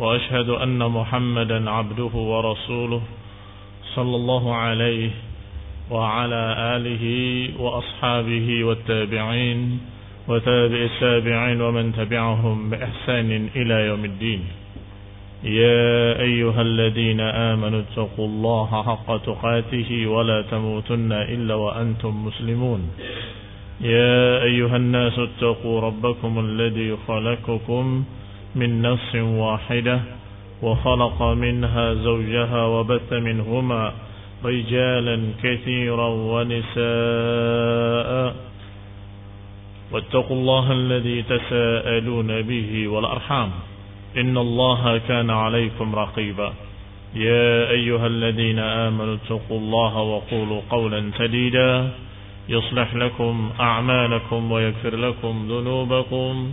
وأشهد أن محمدا عبده ورسوله صلى الله عليه وعلى آله وأصحابه والتابعين وتابع التابعين ومن تبعهم بإحسان إلى يوم الدين. يا أيها الذين آمنوا اتقوا الله حق تقاته ولا تموتن إلا وأنتم مسلمون. يا أيها الناس اتقوا ربكم الذي خلقكم من نفس واحدة وخلق منها زوجها وبث منهما رجالا كثيرا ونساء. واتقوا الله الذي تساءلون به والأرحام. إن الله كان عليكم رقيبا. يا أيها الذين آمنوا اتقوا الله وقولوا قولا سديدا. يصلح لكم أعمالكم ويغفر لكم ذنوبكم.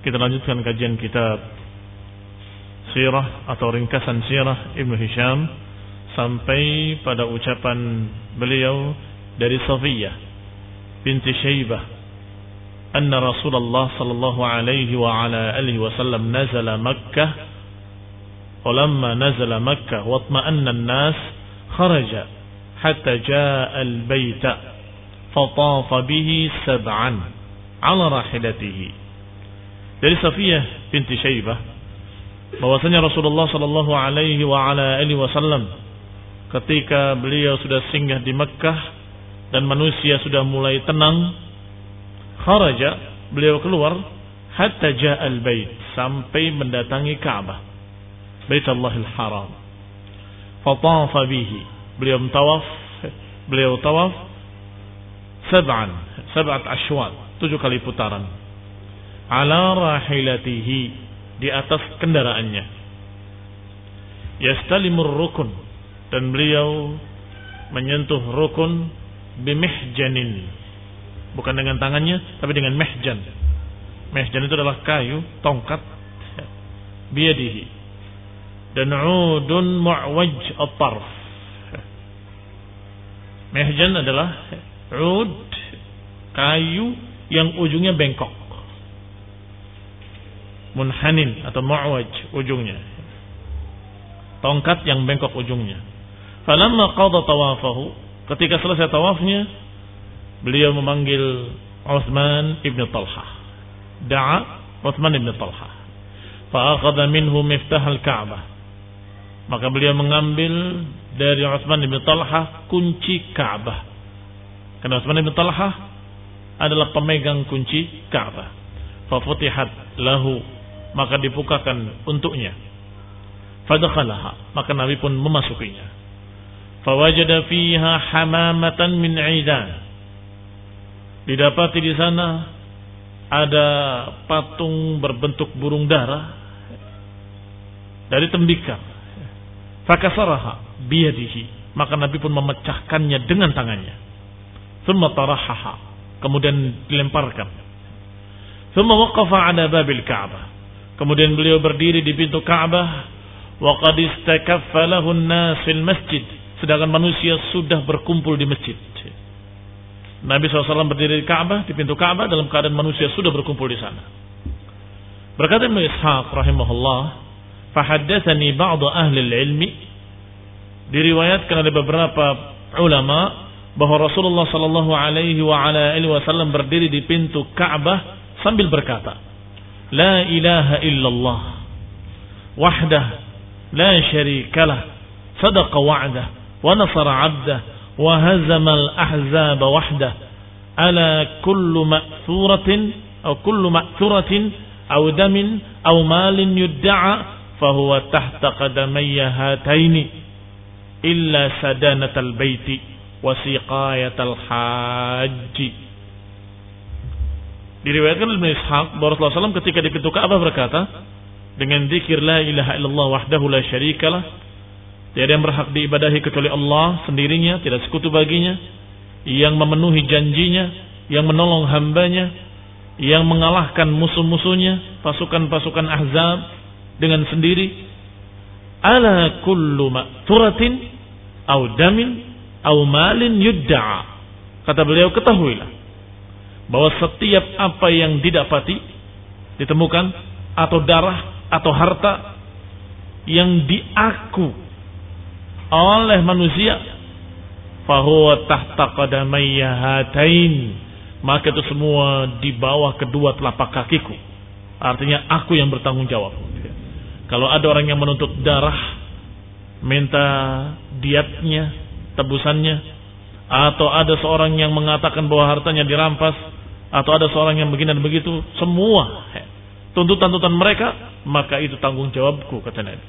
Kita lanjutkan kajian kitab Sirah atau ringkasan Sirah Ibnu Hisham sampai pada ucapan beliau dari Safiyah binti Syaibah anna Rasulullah sallallahu alaihi wa ala alihi wasallam nazala Makkah ولما نزل مكة واطمأن الناس خرج حتى جاء البيت فطاف به سبعا على راحلته dari Safiyah binti Syaibah bahwasanya Rasulullah sallallahu alaihi wa ala alihi wasallam ketika beliau sudah singgah di Mekkah dan manusia sudah mulai tenang kharaja beliau keluar hatta ja'al bait sampai mendatangi Ka'bah Baitullahil Haram. Fatafa bihi. Beliau tawaf beliau tawaf sab'an sab'at ashwat tujuh kali putaran ala rahilatihi di atas kendaraannya. Yastalimur rukun dan beliau menyentuh rukun bimihjanin. Bukan dengan tangannya tapi dengan mehjan mehjan itu adalah kayu tongkat biadihi. Dan udun mu'waj at-tarf. Mehjan adalah ud kayu yang ujungnya bengkok munhanin atau mu'waj ujungnya. Tongkat yang bengkok ujungnya. Falamma qada tawafahu ketika selesai tawafnya beliau memanggil Uthman ibn Talha. Da'a Uthman ibn Talha. Fa'akhadha minhu miftah al-Ka'bah maka beliau mengambil dari Uthman ibn Talha kunci Ka'bah. Karena Utsman bin Talha adalah pemegang kunci Ka'bah. Fafutihat lahu maka dibukakan untuknya. Fadakhalaha maka Nabi pun memasukinya. Fawajada fiha hamamatan min 'idan. Didapati di sana ada patung berbentuk burung dara dari tembikar. Fakasaraha biyadihi maka Nabi pun memecahkannya dengan tangannya. Thumma tarahaha. Kemudian dilemparkan. Thumma waqafa ala babil Ka'bah. Kemudian beliau berdiri di pintu Ka'bah. Wa qad istakaffa lahu an-nas fil masjid. Sedangkan manusia sudah berkumpul di masjid. Nabi SAW berdiri di Ka'bah, di pintu Ka'bah dalam keadaan manusia sudah berkumpul di sana. Berkata Ibnu Ishaq rahimahullah, "Fahaddatsani ba'd ahli al-ilmi" diriwayatkan oleh beberapa ulama bahwa Rasulullah Shallallahu Alaihi Wasallam berdiri di pintu Ka'bah sambil berkata, La ilaha illallah wahdah لا شريك له صدق وعده ونصر عبده وهزم الأحزاب وحده. ألا كل مأثورة أو كل مأثورة أو دم أو مال يدعى فهو تحت قدمي هاتين إلا سدانة البيت وسقاية الحاج. Diriwayatkan oleh Ishaq bahwa Rasulullah SAW ketika di pintu Ka'bah berkata dengan zikir la ilaha illallah wahdahu la syarikalah tiada yang berhak diibadahi kecuali Allah sendirinya tidak sekutu baginya yang memenuhi janjinya yang menolong hambanya yang mengalahkan musuh-musuhnya pasukan-pasukan ahzab dengan sendiri ala kullu ma'turatin au damin au malin yudda'a. Kata beliau ketahuilah bahwa setiap apa yang didapati ditemukan atau darah atau harta yang diaku oleh manusia fahuwa tahta qadamayya hatain maka itu semua di bawah kedua telapak kakiku. Artinya aku yang bertanggung jawab. Kalau ada orang yang menuntut darah minta diatnya tebusannya atau ada seorang yang mengatakan bahwa hartanya dirampas atau ada seorang yang begini dan begitu, semua tuntutan-tuntutan mereka, maka itu tanggung jawabku kata Nabi.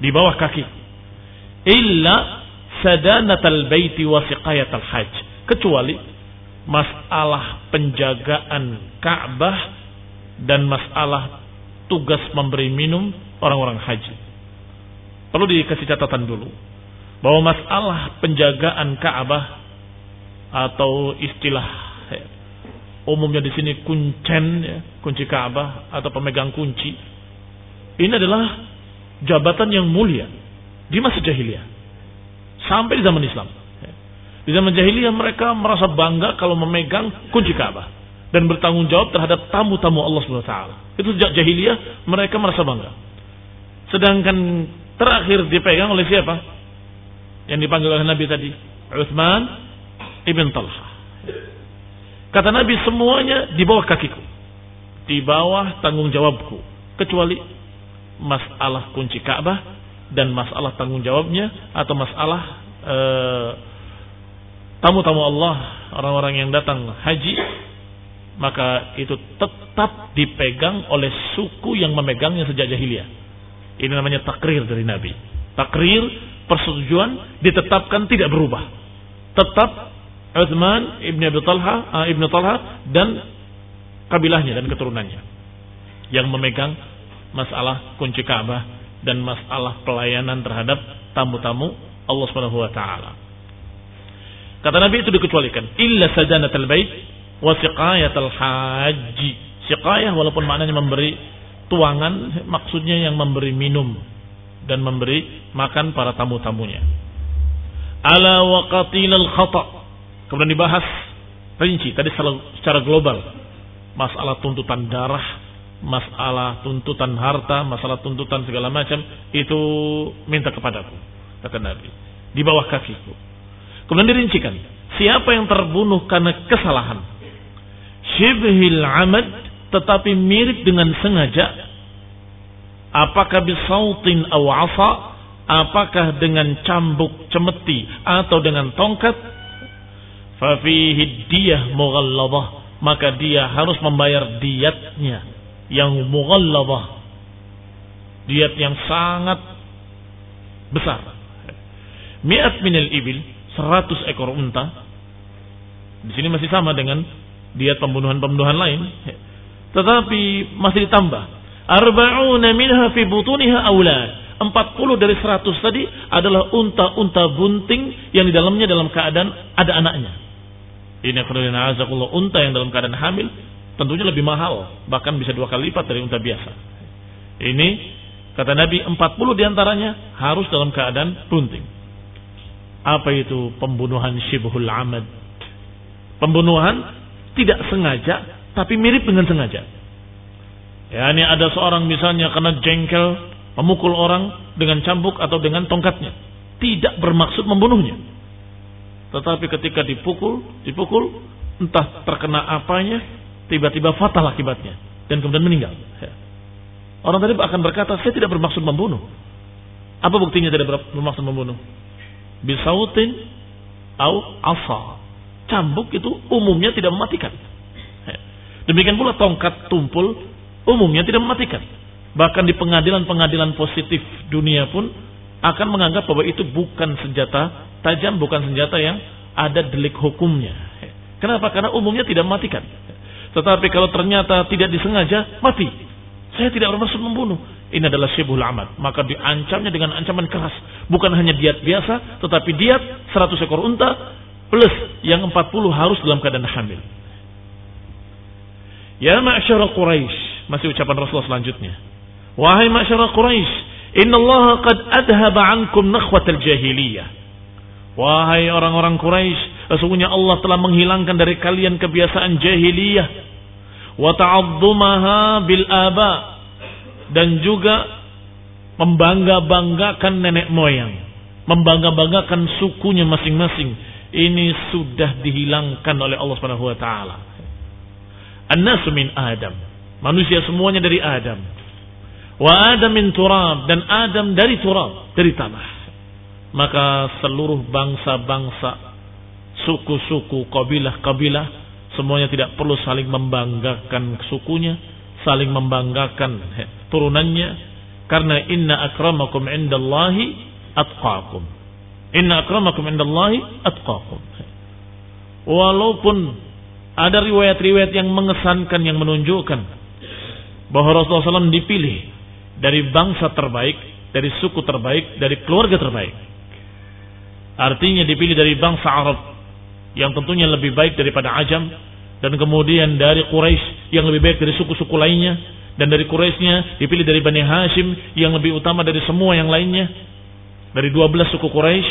Di bawah kaki. Illa sadanatal baiti wa siqayatal hajj. Kecuali masalah penjagaan Ka'bah dan masalah tugas memberi minum orang-orang haji. Perlu dikasih catatan dulu bahwa masalah penjagaan Ka'bah atau istilah umumnya di sini kuncen ya, kunci Ka'bah atau pemegang kunci. Ini adalah jabatan yang mulia di masa jahiliyah sampai di zaman Islam. Di zaman jahiliyah mereka merasa bangga kalau memegang kunci Ka'bah dan bertanggung jawab terhadap tamu-tamu Allah Subhanahu wa taala. Itu sejak jahiliyah mereka merasa bangga. Sedangkan terakhir dipegang oleh siapa? Yang dipanggil oleh Nabi tadi, Uthman ibn Talha. Kata Nabi semuanya di bawah kakiku. Di bawah tanggung jawabku. Kecuali masalah kunci Ka'bah dan masalah tanggung jawabnya atau masalah eh, tamu-tamu uh, Allah, orang-orang yang datang haji, maka itu tetap dipegang oleh suku yang memegangnya sejak jahiliyah. Ini namanya takrir dari Nabi. Takrir persetujuan ditetapkan tidak berubah. Tetap Uthman ibn Abi Talha, uh, ibn Talha dan kabilahnya dan keturunannya yang memegang masalah kunci Ka'bah dan masalah pelayanan terhadap tamu-tamu Allah Subhanahu wa taala. Kata Nabi itu dikecualikan illa sajanatul bait wa siqayatul haji. Siqayah walaupun maknanya memberi tuangan maksudnya yang memberi minum dan memberi makan para tamu-tamunya. Ala wa qatilal khata' Kemudian dibahas rinci tadi secara global. Masalah tuntutan darah, masalah tuntutan harta, masalah tuntutan segala macam itu minta kepadaku kata Nabi. Di bawah kakiku. Kemudian dirincikan siapa yang terbunuh karena kesalahan? Syibhil amad tetapi mirip dengan sengaja? Apakah bisautin aw asa? Apakah dengan cambuk cemeti atau dengan tongkat fafihi diyah mughalladhah. Maka dia harus membayar diatnya yang mughalladhah. Diat yang sangat besar. Mi'at minal ibil 100 ekor unta. Di sini masih sama dengan diat pembunuhan-pembunuhan lain. Tetapi masih ditambah. Arba'una minha fi butuniha aulad 40 dari 100 tadi adalah unta-unta bunting yang di dalamnya dalam keadaan ada anaknya. Ini azakullah unta yang dalam keadaan hamil tentunya lebih mahal, bahkan bisa dua kali lipat dari unta biasa. Ini kata Nabi 40 di antaranya harus dalam keadaan bunting. Apa itu pembunuhan syibhul amad? Pembunuhan tidak sengaja tapi mirip dengan sengaja. Ya, ini ada seorang misalnya kena jengkel memukul orang dengan cambuk atau dengan tongkatnya. Tidak bermaksud membunuhnya tetapi ketika dipukul, dipukul, entah terkena apanya, tiba-tiba fatal akibatnya. Dan kemudian meninggal. Ya. Orang tadi akan berkata, saya tidak bermaksud membunuh. Apa buktinya tidak bermaksud membunuh? Bisautin au asa. Cambuk itu umumnya tidak mematikan. Demikian pula tongkat tumpul umumnya tidak mematikan. Bahkan di pengadilan-pengadilan positif dunia pun akan menganggap bahwa itu bukan senjata tajam, bukan senjata yang ada delik hukumnya. Kenapa? Karena umumnya tidak mematikan. Tetapi kalau ternyata tidak disengaja, mati. Saya tidak bermaksud membunuh. Ini adalah syibul amat. Maka diancamnya dengan ancaman keras. Bukan hanya diat biasa, tetapi diat 100 ekor unta plus yang 40 harus dalam keadaan hamil. Ya ma'asyara Quraisy, masih ucapan Rasulullah selanjutnya. Wahai ma'asyara Quraisy, inna Allah qad adhaba ankum nakhwatal jahiliyah. Wahai orang-orang Quraisy, sesungguhnya Allah telah menghilangkan dari kalian kebiasaan jahiliyah wa ta'adzumaha bil aba dan juga membangga-banggakan nenek moyang, membangga-banggakan sukunya masing-masing. Ini sudah dihilangkan oleh Allah Subhanahu wa taala. Adam. Manusia semuanya dari Adam. Wa Adam min turab dan Adam dari turab, dari tanah. Maka seluruh bangsa-bangsa, suku-suku, kabilah-kabilah semuanya tidak perlu saling membanggakan sukunya, saling membanggakan turunannya karena inna akramakum indallahi atqakum. Inna akramakum indallahi atqakum. Walaupun ada riwayat-riwayat yang mengesankan yang menunjukkan bahwa Rasulullah SAW dipilih dari bangsa terbaik, dari suku terbaik, dari keluarga terbaik. Artinya dipilih dari bangsa Arab yang tentunya lebih baik daripada Ajam dan kemudian dari Quraisy yang lebih baik dari suku-suku lainnya dan dari Quraisynya dipilih dari Bani Hashim yang lebih utama dari semua yang lainnya. Dari 12 suku Quraisy.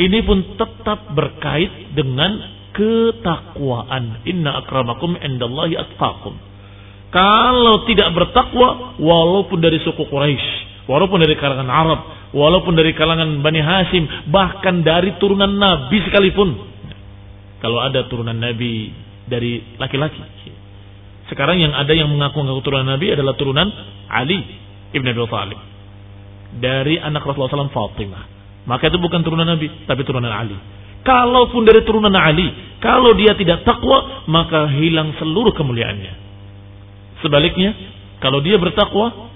Ini pun tetap berkait dengan ketakwaan. Inna akramakum indallahi atqakum kalau tidak bertakwa walaupun dari suku Quraisy walaupun dari kalangan Arab walaupun dari kalangan Bani Hashim, bahkan dari turunan Nabi sekalipun. Kalau ada turunan Nabi dari laki-laki. Sekarang yang ada yang mengaku-ngaku turunan Nabi adalah turunan Ali ibn Abi Thalib. Dari anak Rasulullah SAW Fatimah. Maka itu bukan turunan Nabi, tapi turunan Ali. Kalaupun dari turunan Ali, kalau dia tidak takwa, maka hilang seluruh kemuliaannya. Sebaliknya, kalau dia bertakwa,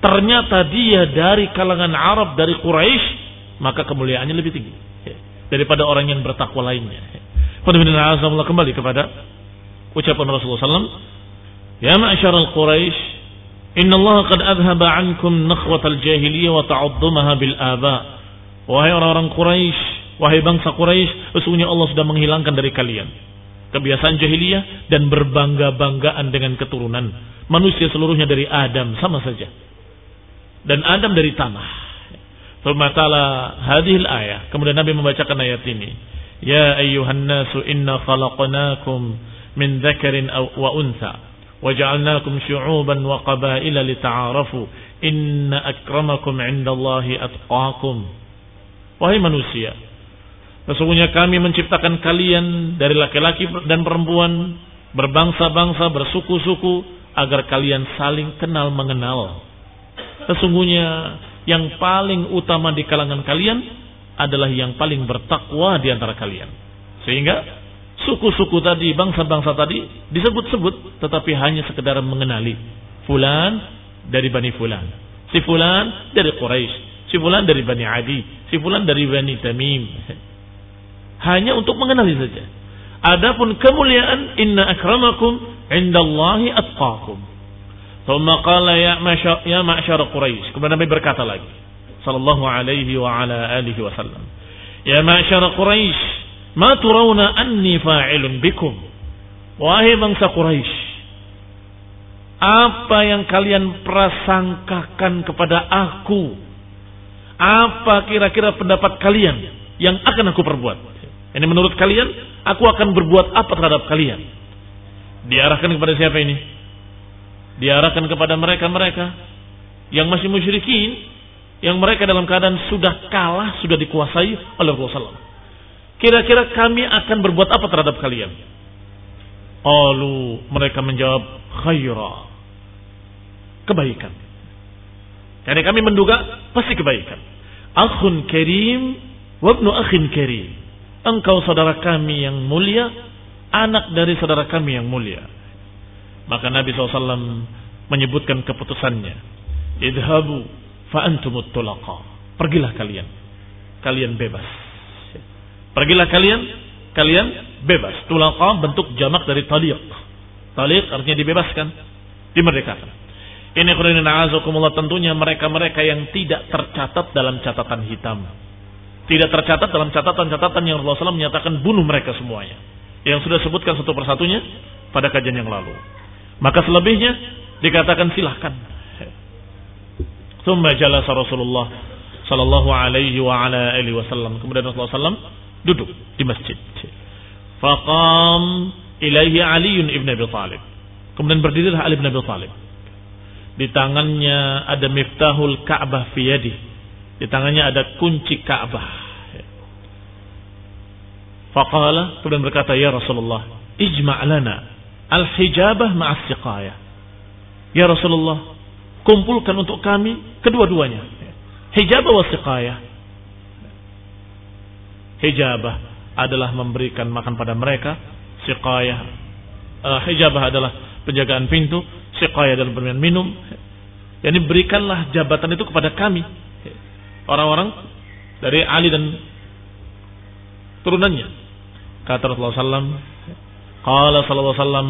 ternyata dia dari kalangan Arab dari Quraisy maka kemuliaannya lebih tinggi daripada orang yang bertakwa lainnya. Alhamdulillah kembali kepada ucapan Rasulullah SAW. Ya ma'asyaral Quraisy, Inna Allah qad adhaba ankum nakhwatal jahiliyah wa ta'uddumaha bil aba. Wahai orang-orang Quraisy, wahai bangsa Quraisy, sesungguhnya Allah sudah menghilangkan dari kalian kebiasaan jahiliyah dan berbangga-banggaan dengan keturunan. Manusia seluruhnya dari Adam sama saja dan Adam dari tanah. Termatala hadhil ayah. Kemudian Nabi membacakan ayat ini. Ya ayyuhan nasu inna khalaqnakum min dzakarin wa untha waja'alnakum syu'uban wa qabaila lita'arafu inna akramakum 'indallahi atqakum. Wahai manusia, sesungguhnya kami menciptakan kalian dari laki-laki dan perempuan, berbangsa-bangsa, bersuku-suku agar kalian saling kenal mengenal Sesungguhnya yang paling utama di kalangan kalian adalah yang paling bertakwa di antara kalian. Sehingga suku-suku tadi, bangsa-bangsa tadi disebut-sebut tetapi hanya sekedar mengenali fulan dari Bani Fulan, si fulan dari Quraisy, si fulan dari Bani Adi, si fulan dari Bani Tamim. Hanya untuk mengenali saja. Adapun kemuliaan inna akramakum indallahi atqakum. Thumma qala ya masyar ya ma'syar Quraisy. Kemudian Nabi berkata lagi sallallahu alaihi wa ala alihi wasallam. Ya ma'syar Quraisy, ma turawna anni fa'ilun bikum? Wahai bangsa Quraisy, apa yang kalian prasangkakan kepada aku? Apa kira-kira pendapat kalian yang akan aku perbuat? Ini menurut kalian, aku akan berbuat apa terhadap kalian? Diarahkan kepada siapa ini? diarahkan kepada mereka-mereka yang masih musyrikin yang mereka dalam keadaan sudah kalah, sudah dikuasai oleh Rasulullah. Kira-kira kami akan berbuat apa terhadap kalian? Lalu mereka menjawab khaira. Kebaikan. Jadi kami menduga pasti kebaikan. Akhun karim wabnu akhin karim. Engkau saudara kami yang mulia, anak dari saudara kami yang mulia. Maka Nabi SAW menyebutkan keputusannya. Idhabu fa'antumut tulaqa. Pergilah kalian. Kalian bebas. Pergilah kalian. Kalian bebas. Tulaqa bentuk jamak dari taliq. Taliq artinya dibebaskan. Dimerdekakan. Ini kurinin azakumullah tentunya mereka-mereka yang tidak tercatat dalam catatan hitam. Tidak tercatat dalam catatan-catatan yang Rasulullah SAW menyatakan bunuh mereka semuanya. Yang sudah sebutkan satu persatunya pada kajian yang lalu. Maka selebihnya dikatakan silahkan. Thumma jalasa Rasulullah sallallahu alaihi wa ala alihi wasallam. Kemudian Rasulullah SAW duduk di masjid. Faqam ilaihi Ali ibn Abi Thalib. Kemudian berdirilah Ali bin Abi Thalib. Di tangannya ada miftahul Ka'bah fi yadi. Di tangannya ada kunci Ka'bah. Faqala kemudian berkata ya Rasulullah, ijma' lana al-hijabah ma'as siqayah. Ya Rasulullah, kumpulkan untuk kami kedua-duanya. Hijabah wa siqayah. Hijabah adalah memberikan makan pada mereka, siqayah. Uh, hijabah adalah penjagaan pintu, siqaya dalam bermain minum. Yani berikanlah jabatan itu kepada kami. Orang-orang dari Ali dan turunannya. Kata Rasulullah SAW, Qala sallallahu sallam,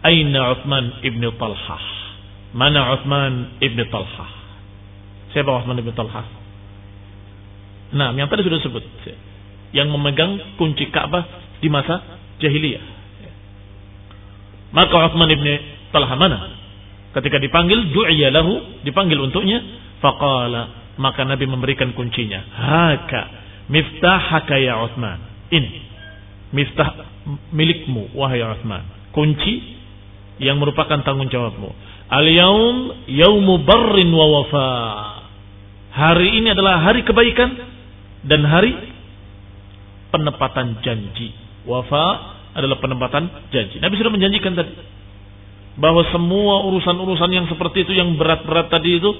Aina Uthman ibn Talhah? Mana Uthman ibn Talhah? Siapa Uthman ibn Talhah? Nah, yang tadi sudah sebut. Yang memegang kunci Ka'bah di masa jahiliyah. Maka Uthman ibn Talha mana? Ketika dipanggil, du'iya lahu, dipanggil untuknya, faqala, maka Nabi memberikan kuncinya. Haka, miftahaka ya Uthman. Ini, miftah milikmu, wahai Uthman. Kunci yang merupakan tanggung jawabmu. Al-yaum yaumu barrin wa wafa. Hari ini adalah hari kebaikan dan hari penepatan janji. Wafa adalah penempatan janji. Nabi sudah menjanjikan tadi bahwa semua urusan-urusan yang seperti itu yang berat-berat tadi itu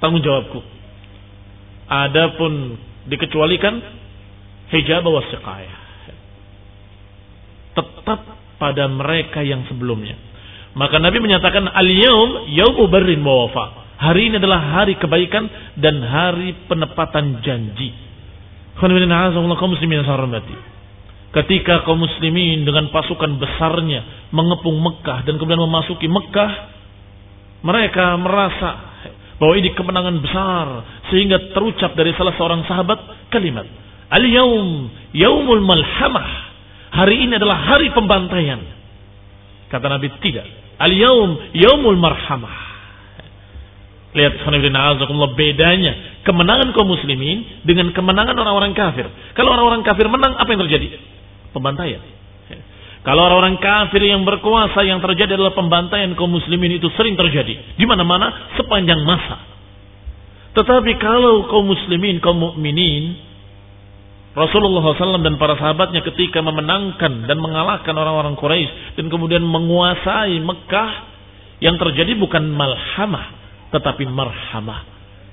tanggung jawabku. Adapun dikecualikan hijab wasiqayah. Tetap pada mereka yang sebelumnya. Maka Nabi menyatakan al-yaum yaumu barrin wa. Hari ini adalah hari kebaikan dan hari penepatan janji. ketika kaum muslimin dengan pasukan besarnya mengepung Mekah dan kemudian memasuki Mekah mereka merasa bahwa ini kemenangan besar sehingga terucap dari salah seorang sahabat kalimat al-yaum yaumul malhamah hari ini adalah hari pembantaian kata Nabi tidak al-yaum yaumul marhamah Lihat bedanya kemenangan kaum muslimin dengan kemenangan orang-orang kafir. Kalau orang-orang kafir menang, apa yang terjadi? pembantaian. Kalau orang-orang kafir yang berkuasa yang terjadi adalah pembantaian kaum muslimin itu sering terjadi di mana-mana sepanjang masa. Tetapi kalau kaum muslimin, kaum mukminin, Rasulullah SAW dan para sahabatnya ketika memenangkan dan mengalahkan orang-orang Quraisy dan kemudian menguasai Mekah, yang terjadi bukan malhamah, tetapi marhamah.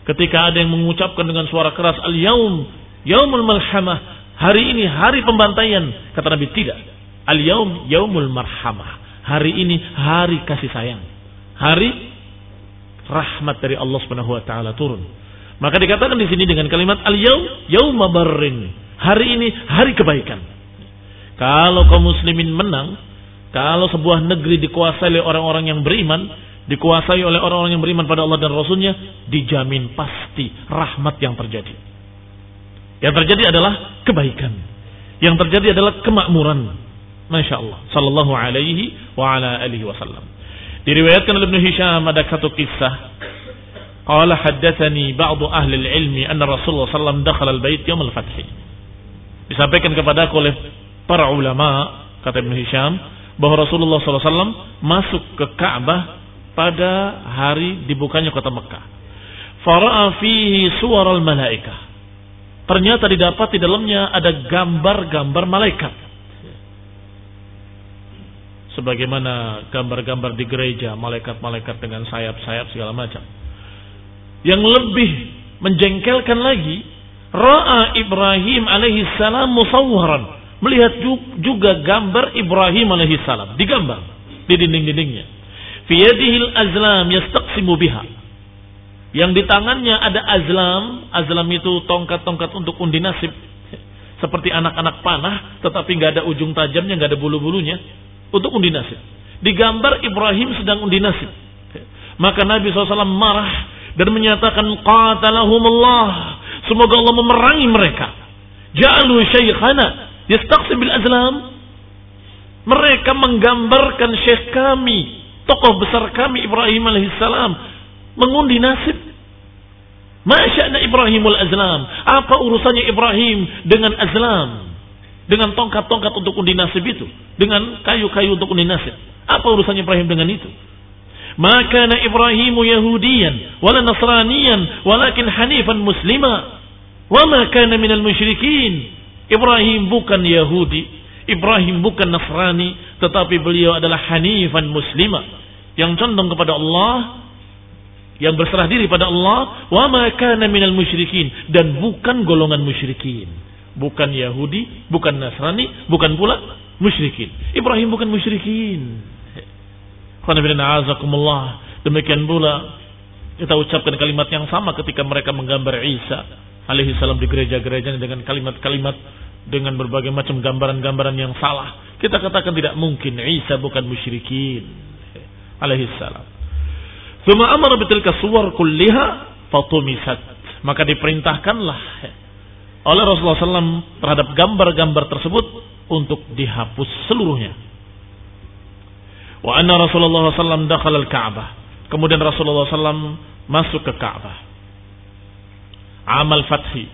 Ketika ada yang mengucapkan dengan suara keras al-yaum, yaumul malhamah, Hari ini hari pembantaian. Kata Nabi tidak. Al yaum yaumul marhamah. Hari ini hari kasih sayang. Hari rahmat dari Allah Subhanahu wa taala turun. Maka dikatakan di sini dengan kalimat al yaum yauma barrin. Hari ini hari kebaikan. Kalau kaum muslimin menang, kalau sebuah negeri dikuasai oleh orang-orang yang beriman, dikuasai oleh orang-orang yang beriman pada Allah dan Rasulnya, dijamin pasti rahmat yang terjadi. Yang terjadi adalah kebaikan. Yang terjadi adalah kemakmuran. Masya Allah. Sallallahu alaihi wa ala alihi wasallam. Diriwayatkan oleh Ibn Hisham ada satu kisah. Qala haddathani ba'du ahli ilmi anna Rasulullah sallam dakhala al-bait yawm al-fath. Disampaikan kepada oleh para ulama kata Ibn Hisham bahwa Rasulullah SAW masuk ke Ka'bah pada hari dibukanya kota Mekah. Fara'a fihi suwar al-malaikah ternyata didapat di dalamnya ada gambar-gambar malaikat. Sebagaimana gambar-gambar di gereja, malaikat-malaikat dengan sayap-sayap segala macam. Yang lebih menjengkelkan lagi, ra'a Ibrahim alaihi salam musawwaran. Melihat juga gambar Ibrahim alaihi salam digambar di dinding-dindingnya. Fi yadihil azlam yastaqsimu biha. Yang di tangannya ada azlam, azlam itu tongkat-tongkat untuk undi nasib. Seperti anak-anak panah, tetapi nggak ada ujung tajamnya, nggak ada bulu-bulunya. Untuk undi nasib. Digambar Ibrahim sedang undi nasib. Maka Nabi SAW marah dan menyatakan qatalahumullah. Semoga Allah memerangi mereka. Ja'alu syaikhana yastaqsim bil azlam. Mereka menggambarkan syekh kami, tokoh besar kami Ibrahim alaihissalam mengundi nasib. Masya'na Ibrahimul azlam. Apa urusannya Ibrahim dengan azlam? Dengan tongkat-tongkat untuk undi nasib itu. Dengan kayu-kayu untuk undi nasib. Apa urusannya Ibrahim dengan itu? Maka na Ibrahimu Yahudiyan wala Nasraniyan walakin hanifan muslima wa ma kana minal musyrikin. Ibrahim bukan Yahudi, Ibrahim bukan Nasrani, tetapi beliau adalah hanifan muslima yang condong kepada Allah, yang berserah diri pada Allah, wa ma kana minal musyrikin dan bukan golongan musyrikin. Bukan Yahudi, bukan Nasrani, bukan pula musyrikin. Ibrahim bukan musyrikin. Demikian pula kita ucapkan kalimat yang sama ketika mereka menggambar Isa alaihi salam di gereja-gerejanya dengan kalimat-kalimat dengan berbagai macam gambaran-gambaran yang salah. Kita katakan tidak mungkin Isa bukan musyrikin alaihi salam. Thumma amara bitilka suwar kulliha fatumisat. Maka diperintahkanlah oleh Rasulullah SAW terhadap gambar-gambar tersebut untuk dihapus seluruhnya. Wa anna Rasulullah SAW dakhal al-Ka'bah. Kemudian Rasulullah SAW masuk ke Ka'bah. Amal Fathi.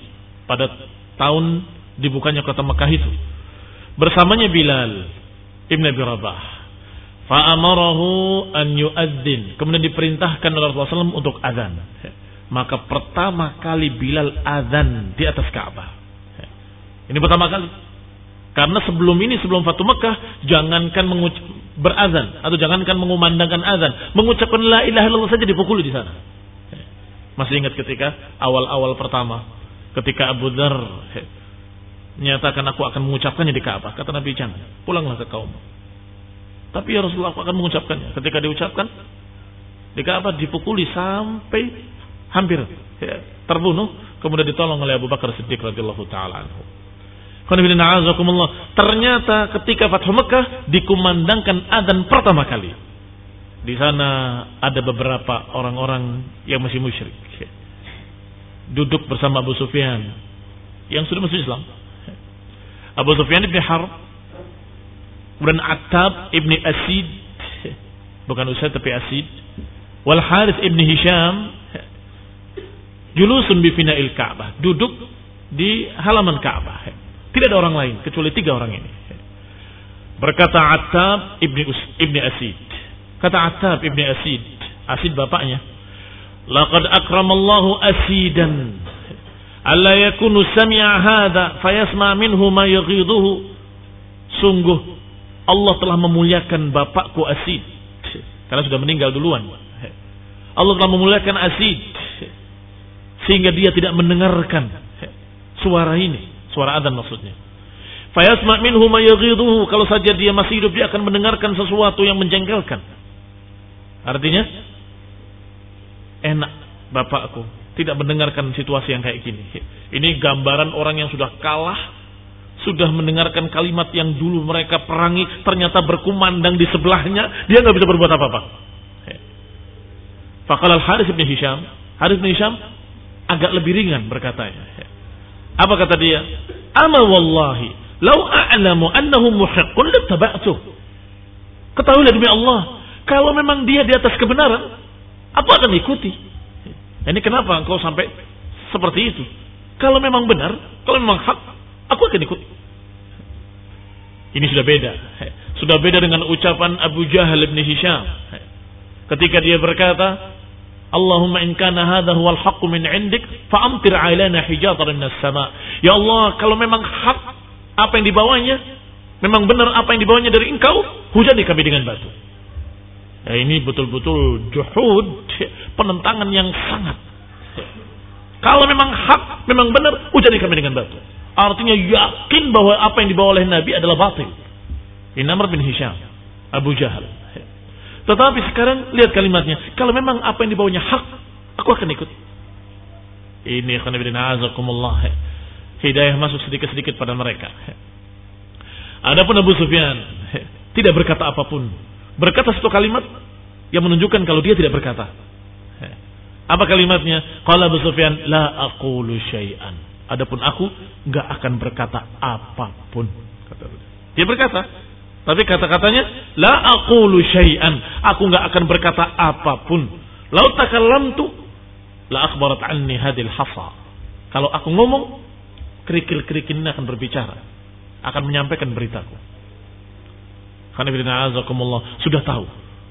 Pada tahun dibukanya kota Mekah itu. Bersamanya Bilal Ibn Abi Rabah. Fa'amarahu an yu'adzin. Kemudian diperintahkan oleh Rasulullah SAW untuk azan. Maka pertama kali Bilal azan di atas Ka'bah. Ini pertama kali. Karena sebelum ini, sebelum Fatu Mekah, jangankan berazan atau jangankan mengumandangkan azan, mengucapkan la ilaha illallah saja dipukuli di sana. Masih ingat ketika awal-awal pertama, ketika Abu Dhar menyatakan aku akan mengucapkannya di Ka'bah, kata Nabi jangan, pulanglah ke kaum. Tapi ya Rasulullah aku akan mengucapkannya. Ketika diucapkan di Ka'bah dipukuli sampai hampir ya, terbunuh, kemudian ditolong oleh Abu Bakar Siddiq radhiyallahu taala anhu. Ternyata ketika Fathu Mekah dikumandangkan adzan pertama kali. Di sana ada beberapa orang-orang yang masih musyrik. Duduk bersama Abu Sufyan yang sudah masuk Islam. Abu Sufyan ibn Harb kemudian Attab ibn Asid bukan Usaid tapi Asid wal Harith Hisham julusun bi fina'il Ka'bah duduk di halaman Ka'bah tidak ada orang lain kecuali tiga orang ini. Berkata Attab ibni, Us, ibni Asid. Kata Attab ibni Asid. Asid bapaknya. Laqad akramallahu asidan. Alla yakunu sami'a hadha fayasma minhu ma yaghiduhu. Sungguh Allah telah memuliakan bapakku Asid. Karena sudah meninggal duluan. Allah telah memuliakan Asid. Sehingga dia tidak mendengarkan suara ini. Suara adzan maksudnya. Fayasma' minhu ma yaghiduhu. Kalau saja dia masih hidup dia akan mendengarkan sesuatu yang menjengkelkan. Artinya enak bapakku tidak mendengarkan situasi yang kayak gini. Ini gambaran orang yang sudah kalah, sudah mendengarkan kalimat yang dulu mereka perangi, ternyata berkumandang di sebelahnya, dia nggak bisa berbuat apa-apa. Fakal al Haris bin Hisham, Haris bin Hisham agak lebih ringan berkatanya. Apa kata dia? Ama wallahi, lau a'lamu annahu muhiqqun lattaba'tuh. Ketahuilah demi Allah, kalau memang dia di atas kebenaran, aku akan ikuti. Ini kenapa engkau sampai seperti itu? Kalau memang benar, kalau memang hak, aku akan ikuti. Ini sudah beda. Sudah beda dengan ucapan Abu Jahal bin Hisham. Ketika dia berkata, Allahumma in kana hadha huwal haqqu min 'indik fa amtir 'alaina hijatan minas sama. Ya Allah, kalau memang hak apa yang dibawanya, memang benar apa yang dibawanya dari engkau, hujani kami dengan batu. Ya, ini betul-betul juhud, penentangan yang sangat Kalau memang hak, memang benar, ujani kami dengan batu. Artinya yakin bahwa apa yang dibawa oleh Nabi adalah batil. Ini Amr bin Hisham, Abu Jahal. Tetapi sekarang lihat kalimatnya. Kalau memang apa yang dibawanya hak, aku akan ikut. Ini khonibidina azakumullah. Hidayah masuk sedikit-sedikit pada mereka. Adapun Abu Sufyan tidak berkata apa pun. Berkata satu kalimat yang menunjukkan kalau dia tidak berkata. Apa kalimatnya? Qala Abu Sufyan, la aqulu syai'an. Adapun aku nggak akan berkata apa pun. Dia berkata, tapi kata-katanya la aqulu syai'an. Aku nggak akan berkata apa pun. Lau takallamtu la akhbarat anni hadil hasa. Kalau aku ngomong, kerikil-kerikil ini akan berbicara, akan menyampaikan beritaku. Karena sudah tahu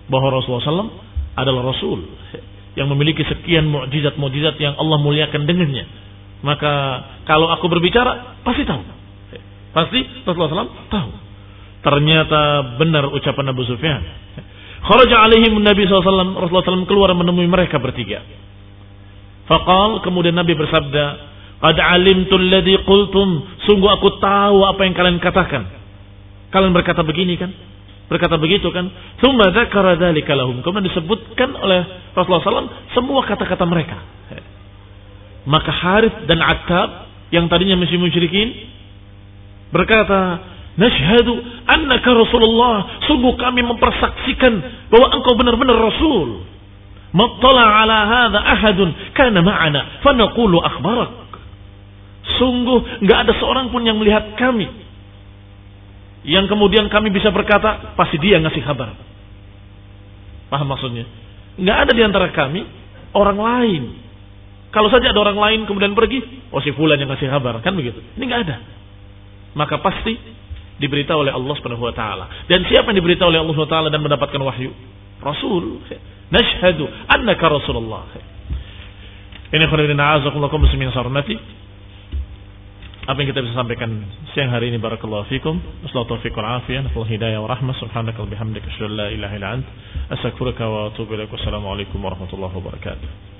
bahwa Rasulullah SAW adalah Rasul yang memiliki sekian mukjizat-mukjizat yang Allah muliakan dengannya. Maka kalau aku berbicara pasti tahu. Pasti Rasulullah SAW tahu. Ternyata benar ucapan Abu Sufyan. Kharaja alaihim Nabi SAW, Rasulullah SAW keluar menemui mereka bertiga. Faqal, kemudian Nabi bersabda, Qad alimtu alladhi qultum, sungguh aku tahu apa yang kalian katakan. Kalian berkata begini kan? berkata begitu kan. Tsumma dzakara dzalika lahum. Kemudian disebutkan oleh Rasulullah SAW semua kata-kata mereka. Maka Harith dan Attab yang tadinya masih musyrikin berkata, "Nashhadu annaka Rasulullah." Sungguh kami mempersaksikan bahwa engkau benar-benar Rasul. Mattala ala hadha ahadun kana ma'ana fa naqulu akhbarak. Sungguh enggak ada seorang pun yang melihat kami yang kemudian kami bisa berkata pasti dia ngasih kabar. Paham maksudnya? Nggak ada di antara kami orang lain. Kalau saja ada orang lain kemudian pergi, oh si fulan yang ngasih kabar, kan begitu. Ini nggak ada. Maka pasti diberitahu oleh Allah Subhanahu wa taala. Dan siapa yang diberitahu oleh Allah Subhanahu wa taala dan mendapatkan wahyu? Rasul. Nashhadu annaka Rasulullah. Ini khairin a'azakumullah muslimin sarmati apa yang kita bisa sampaikan siang hari ini barakallahu fikum wassalamu taufiq wal afiyah hidayah wa rahmah subhanaka wa bihamdika asyhadu an la ilaha illa ant astaghfiruka wa atubu ilaik warahmatullahi wabarakatuh